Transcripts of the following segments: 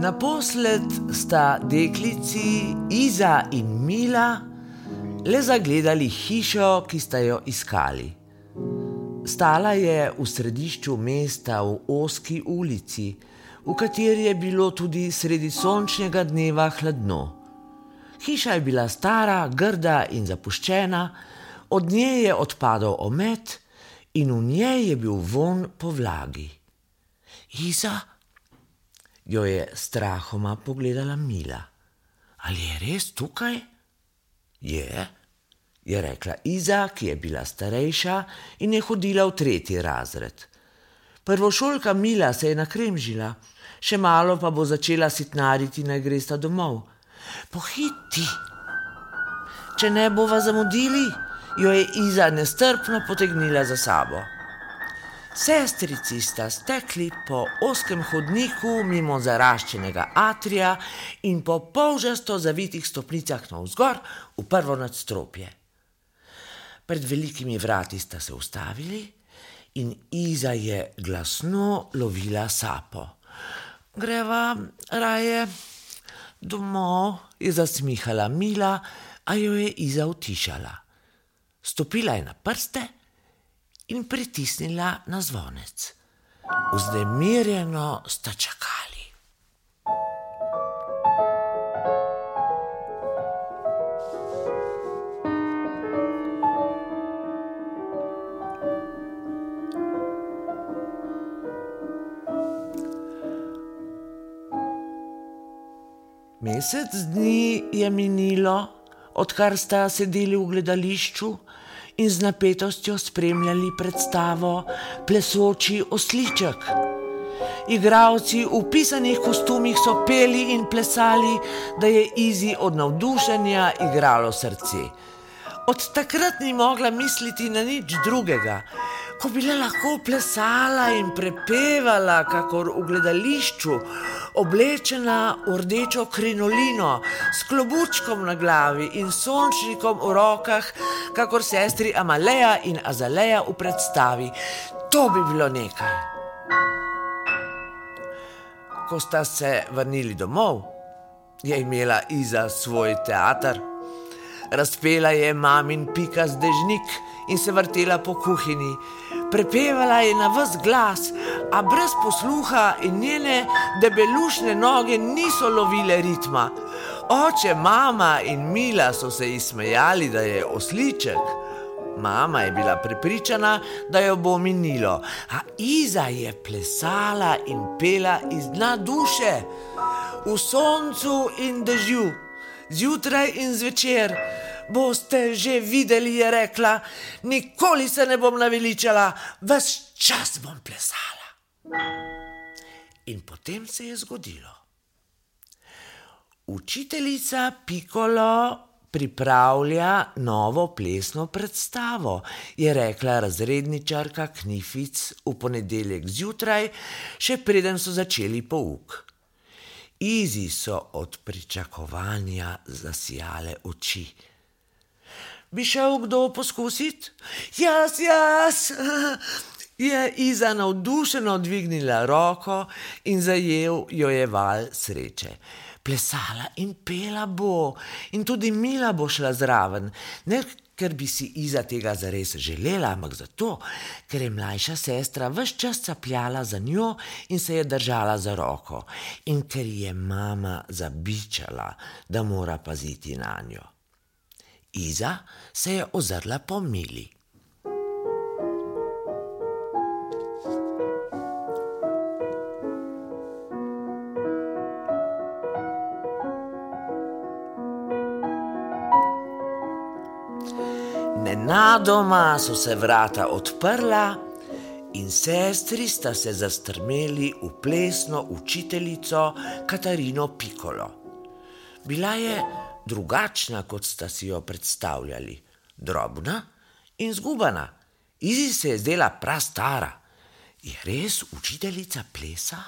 Naposled sta deklici Iza in Mila le zagledali hišo, ki sta jo iskali. Stala je v središču mesta v oski ulici, v kateri je bilo tudi sredi sončnega dneva hladno. Hiša je bila stara, grda in zapuščena, od nje je odpadal omet in v njej je bil von po vlagi. Iza, jo je strahoma pogledala Mila. Ali je res tukaj? Je, je rekla Iza, ki je bila starejša in je hodila v tretji razred. Prvošolka Mila se je nakremžila, še malo pa bo začela sitnariti, naj gresta domov. Pohiti! Če ne bova zamudili, jo je Iza nestrpno potegnila za sabo. Sestrici sta stekli po oskem hodniku mimo zaraščenega atrija in po polžasto zavitih stopnicah navzgor v prvo nadstropje. Pred velikimi vrati sta se ustavili in Iza je glasno lovila sapo. Greva raje domov, je zasmihala Mila, a jo je Iza utišala. Stopila je na prste in pritisnila na zvonec. Vznemirjeno sta čakali. Mesec dni je minilo, odkar sta sedeli v gledališču in z napetostjo spremljali predstavo Plesoči osliček. Igravci v pisanih kostumih so peli in plesali, da je Izi od navdušenja igralo srce. Od takrat ni mogla misliti na nič drugega, ko bi le lahko plesala in prepevala, kakor v gledališču, oblečena v rdečo krinolino, s klobučkom na glavi in sončnikom v rokah, kakor sestri Amaleja in Azaleja v predstavi. To bi bilo nekaj. Ko sta se vrnili domov, je imela Iza svoj teater. Razpela je mamin pika zdežnik in se vrtela po kuhinji. Prepevala je na vse glas, a brez posluha in njene debelušne noge niso lovile ritma. Oče, mama in Mila so se ji smejali, da je osliček. Mama je bila prepričana, da jo bo minilo, a Iza je plesala in pela iz dna duše, v soncu in dežju, zjutraj in zvečer. Boste že videli, je rekla, nikoli se ne bom naveličala, ves čas bom plesala. In potem se je zgodilo. Učiteljica Pikolo pripravlja novo plesno predstavo, je rekla razredničarka Knific v ponedeljek zjutraj, še preden so začeli pouk. Izi so od pričakovanja zasijale oči. Bi šel kdo poskusiti? Jaz, jaz! Je Iza navdušeno dvignila roko in zajel jo je val sreče. Plesala in pela bo, in tudi Mila bo šla zraven, ne ker bi si Iza tega zares želela, ampak zato, ker je mlajša sestra vse čas capljala za njo in se je držala za roko, in ker je mama zabičala, da mora paziti na njo. Iza se je ozrla po Mili. Nenadoma so se vrata odprla in sestri sta se zastrmeli v plesno učiteljico Katarino Pikolo. Bila je drugačna, kot sta si jo predstavljali, drobna in zgubana. Izi se je zdela prastara. Je res učiteljica plesa?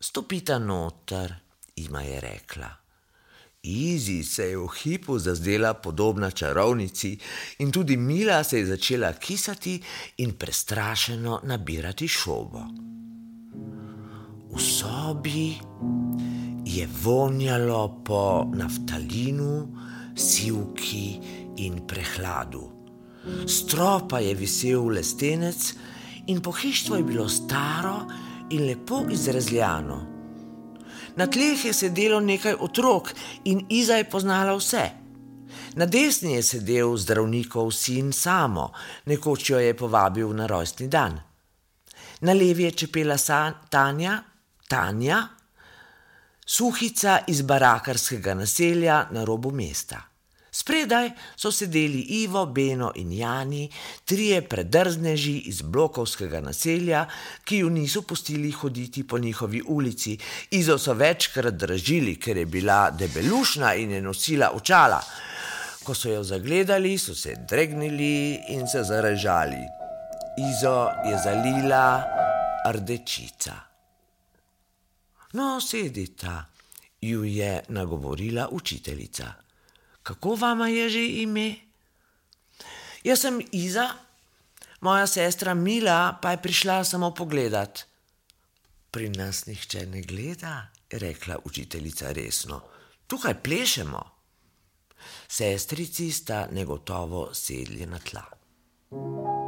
Stopita noter, ima je rekla. Izi se je v hipu zazdela podobna čarovnici, in tudi Mila se je začela kisati in prestrašeno nabirati šobo. V sobi je vonjalo po naftalinu, sivki in prehladu. Stropa je visel lestenec in pohištvo je bilo staro in lepo izrezljano. Na tleh je sedelo nekaj otrok in Iza je poznala vse. Na desni je sedel zdravnikov sin samo, nekoč jo je povabil na rojstni dan. Na levi je čepela san, Tanja, Tanja, suhica iz barakarskega naselja na robu mesta. Spredaj so sedeli Ivo, Beno in Jani, trije predrzneži iz blokovskega naselja, ki ju niso pustili hoditi po njihovi ulici. Izo so večkrat držili, ker je bila debelušna in je nosila očala. Ko so jo zagledali, so se dregnili in se zarežali. Izo je zalila rdečica. No, sedita, ju je nagovorila učiteljica. Kako vama je že ime? Jaz sem Iza, moja sestra Mila pa je prišla samo pogledat. Pri nas nihče ne gleda, je rekla učiteljica resno. Tukaj plešemo. Sestrici sta negotovo sedli na tla. In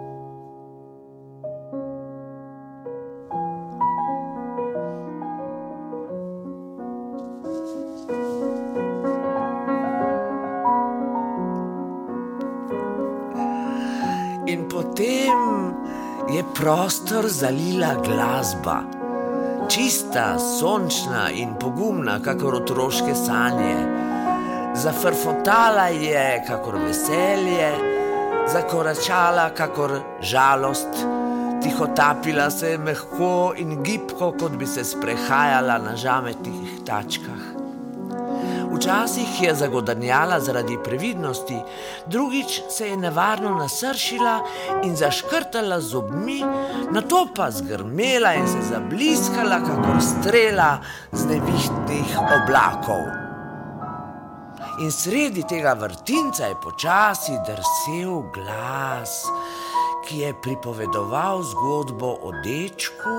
prostor zalila glasba, čista, sončna in pogumna, kakor otroške sanje. Zafrfotala je, kakor veselje, zakoračala, kakor žalost, tihotapila se je mehko in gibko, kot bi se sprehajala na žametih tačkah. Včasih je zagodanjala zaradi previdnosti, drugič se je nevarno nasršila in zaškrtala zobmi, na to pa zgrmela in se zabliskala, kakor strela z nevihtnih oblakov. In sredi tega vrtinca je počasi drsel glas, ki je pripovedoval zgodbo o dečku,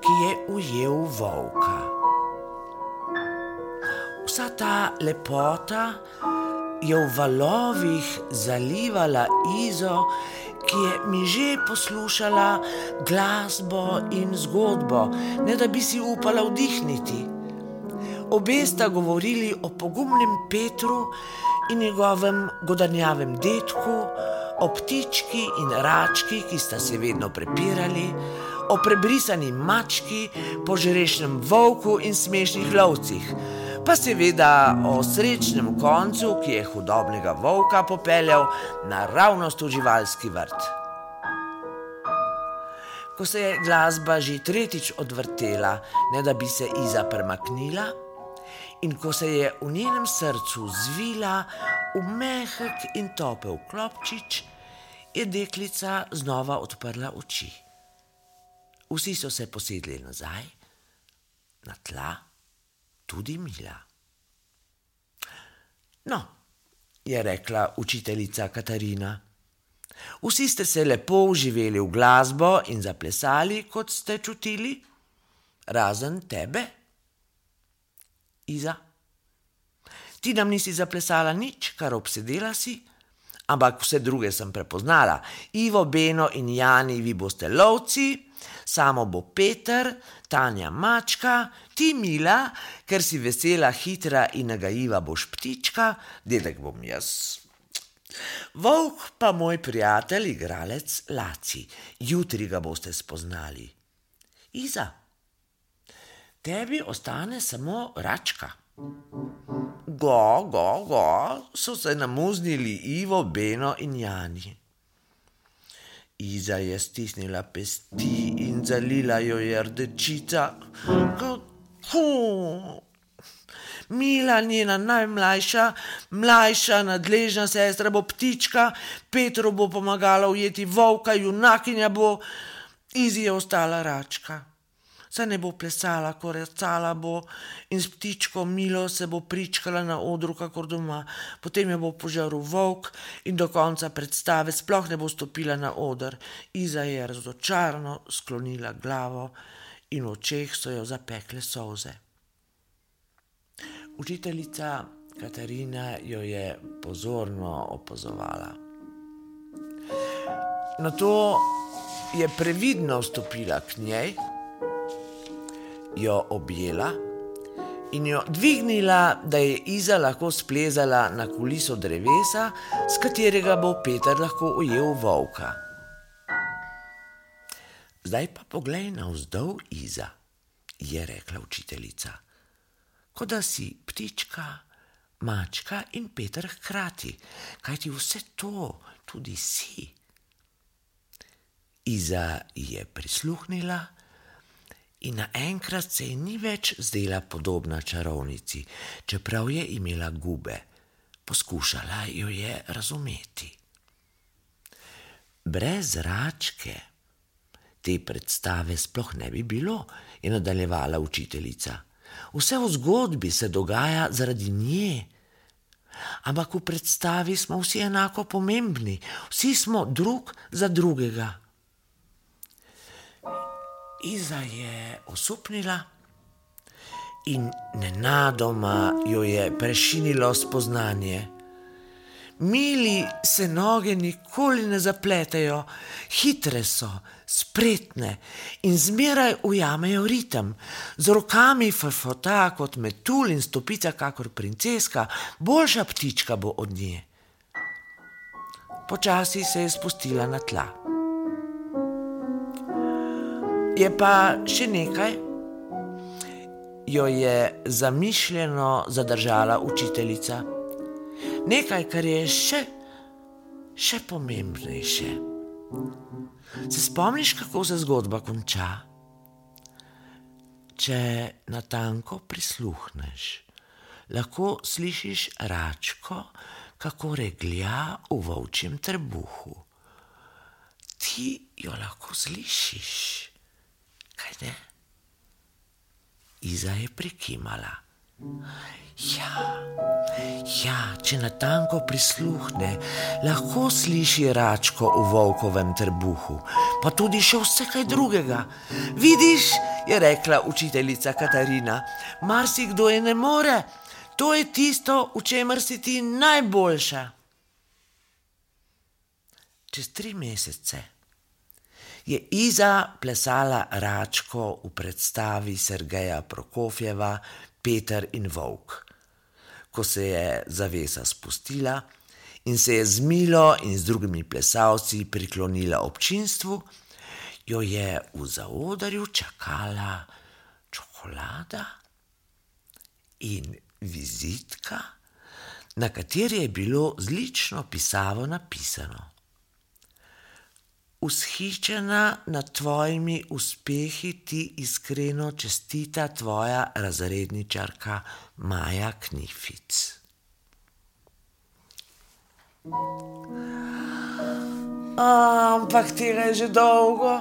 ki je ujel volka ta lepota je v valovih zalivala Izo, ki je mi že poslušala glasbo in zgodbo, ne da bi si upala vdihniti. Obe sta govorili o pogumnem Petru in njegovem godanjavem detku, o ptički in rački, ki sta se vedno prepirali, o prebrisani mački, požrešnem volku in smešnih lovcih pa seveda o srečnem koncu, ki je hudobnega volka popeljal naravnost v živalski vrt. Ko se je glasba že tretjič odvrtela, ne da bi se Iza premaknila, in ko se je v njenem srcu zvila v mehek in topel klopčič, je deklica znova odprla oči. Vsi so se posedli nazaj, na tla tudi Mila. No, je rekla učiteljica Katarina. Vsi ste se lepo uživali v glasbo in zaplesali, kot ste čutili, razen tebe, Iza. Ti nam nisi zaplesala nič, kar obsedela si, ampak vse druge sem prepoznala. Ivo, Beno in Jani, vi boste lovci, samo bo Peter, Tanja mačka, ti mila, ker si vesela, hitra in nagajiva boš ptička, dedek bom jaz. Volk pa moj prijatelj, igralec Laci, jutri ga boste spoznali. Iza, tebi ostane samo račka. Go, go, go, so se namuznili Ivo, Beno in Jani. Iza je stisnila pesti in zalila jo je rdečica. Kako? Mila, njena najmlajša, mlajša, nadležna sestra bo ptička, Petro bo pomagala ujeti volka, junakinja bo, Izi je ostala račka saj ne bo plesala, koracala bo in s ptičko Milo se bo pričkala na odru, kakor doma, potem jo bo požaril volk in do konca predstave sploh ne bo stopila na oder. Iza je razočarno sklonila glavo in v očeh so jo zapekle solze. Učiteljica Katarina jo je pozorno opazovala. Na to je previdno vstopila k njej, jo objela in jo dvignila, da je Iza lahko splezala na kuliso drevesa, s katerega bo Peter lahko ujel volka. Zdaj pa poglej na vzdolj Iza, je rekla učiteljica. Kot da si ptička, mačka in Peter hkrati, kajti vse to tudi si. Iza je prisluhnila in naenkrat se ji ni več zdela podobna čarovnici, čeprav je imela gube. Poskušala jo je razumeti. Brez račke te predstave sploh ne bi bilo, je nadaljevala učiteljica. Vse v zgodbi se dogaja zaradi nje. Ampak v predstavi smo vsi enako pomembni, vsi smo drug za drugega. Iza je osupnila in nenadoma jo je prešinilo spoznanje. Mili se noge nikoli ne zapletejo, hitre so, spretne in zmeraj ujamejo ritem, z rokami frfota kot metul in stopica kakor princeska, boljša ptička bo od nje. Počasi se je spustila na tla. Je pa še nekaj, jo je zamišljeno zadržala učiteljica. Nekaj, kar je še, še pomembnejše. Se spomniš, kako se zgodba konča? Če na tanko prisluhneš, lahko slišiš račko, kako reglja v volčjem trebuhu. Ti jo lahko slišiš, kaj ne? Iza je prikimala. Ja, ja, če na tanko prisluhne, lahko sliši račko v volkovem trebuhu, pa tudi še vse kaj drugega. Vidiš, je rekla učiteljica Katarina, marsikdo je ne more, to je tisto, v čemer si ti najboljša. Čez tri mesece je Iza plesala račko v predstavi Sergeja Prokofjeva Peter in Vovk. Ko se je zavesa spustila in se je z Milo in z drugimi plesalci priklonila občinstvu, jo je v zaodarju čakala čokolada in vizitka, na kateri je bilo zlično pisavo napisano vzhičena nad tvojimi uspehi, ti iskreno čestita tvoja razredničarka Maja Knific. Ampak tega je že dolgo,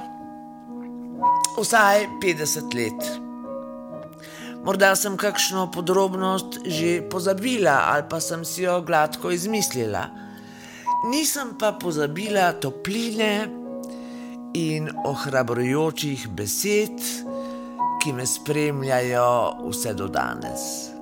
vsaj 50 let. Morda sem kakšno podrobnost že pozabila, ali pa sem si jo gladko izmislila. Nisem pa pozabila topline, in ohrabrujočih besed, ki me spremljajo vse do danes.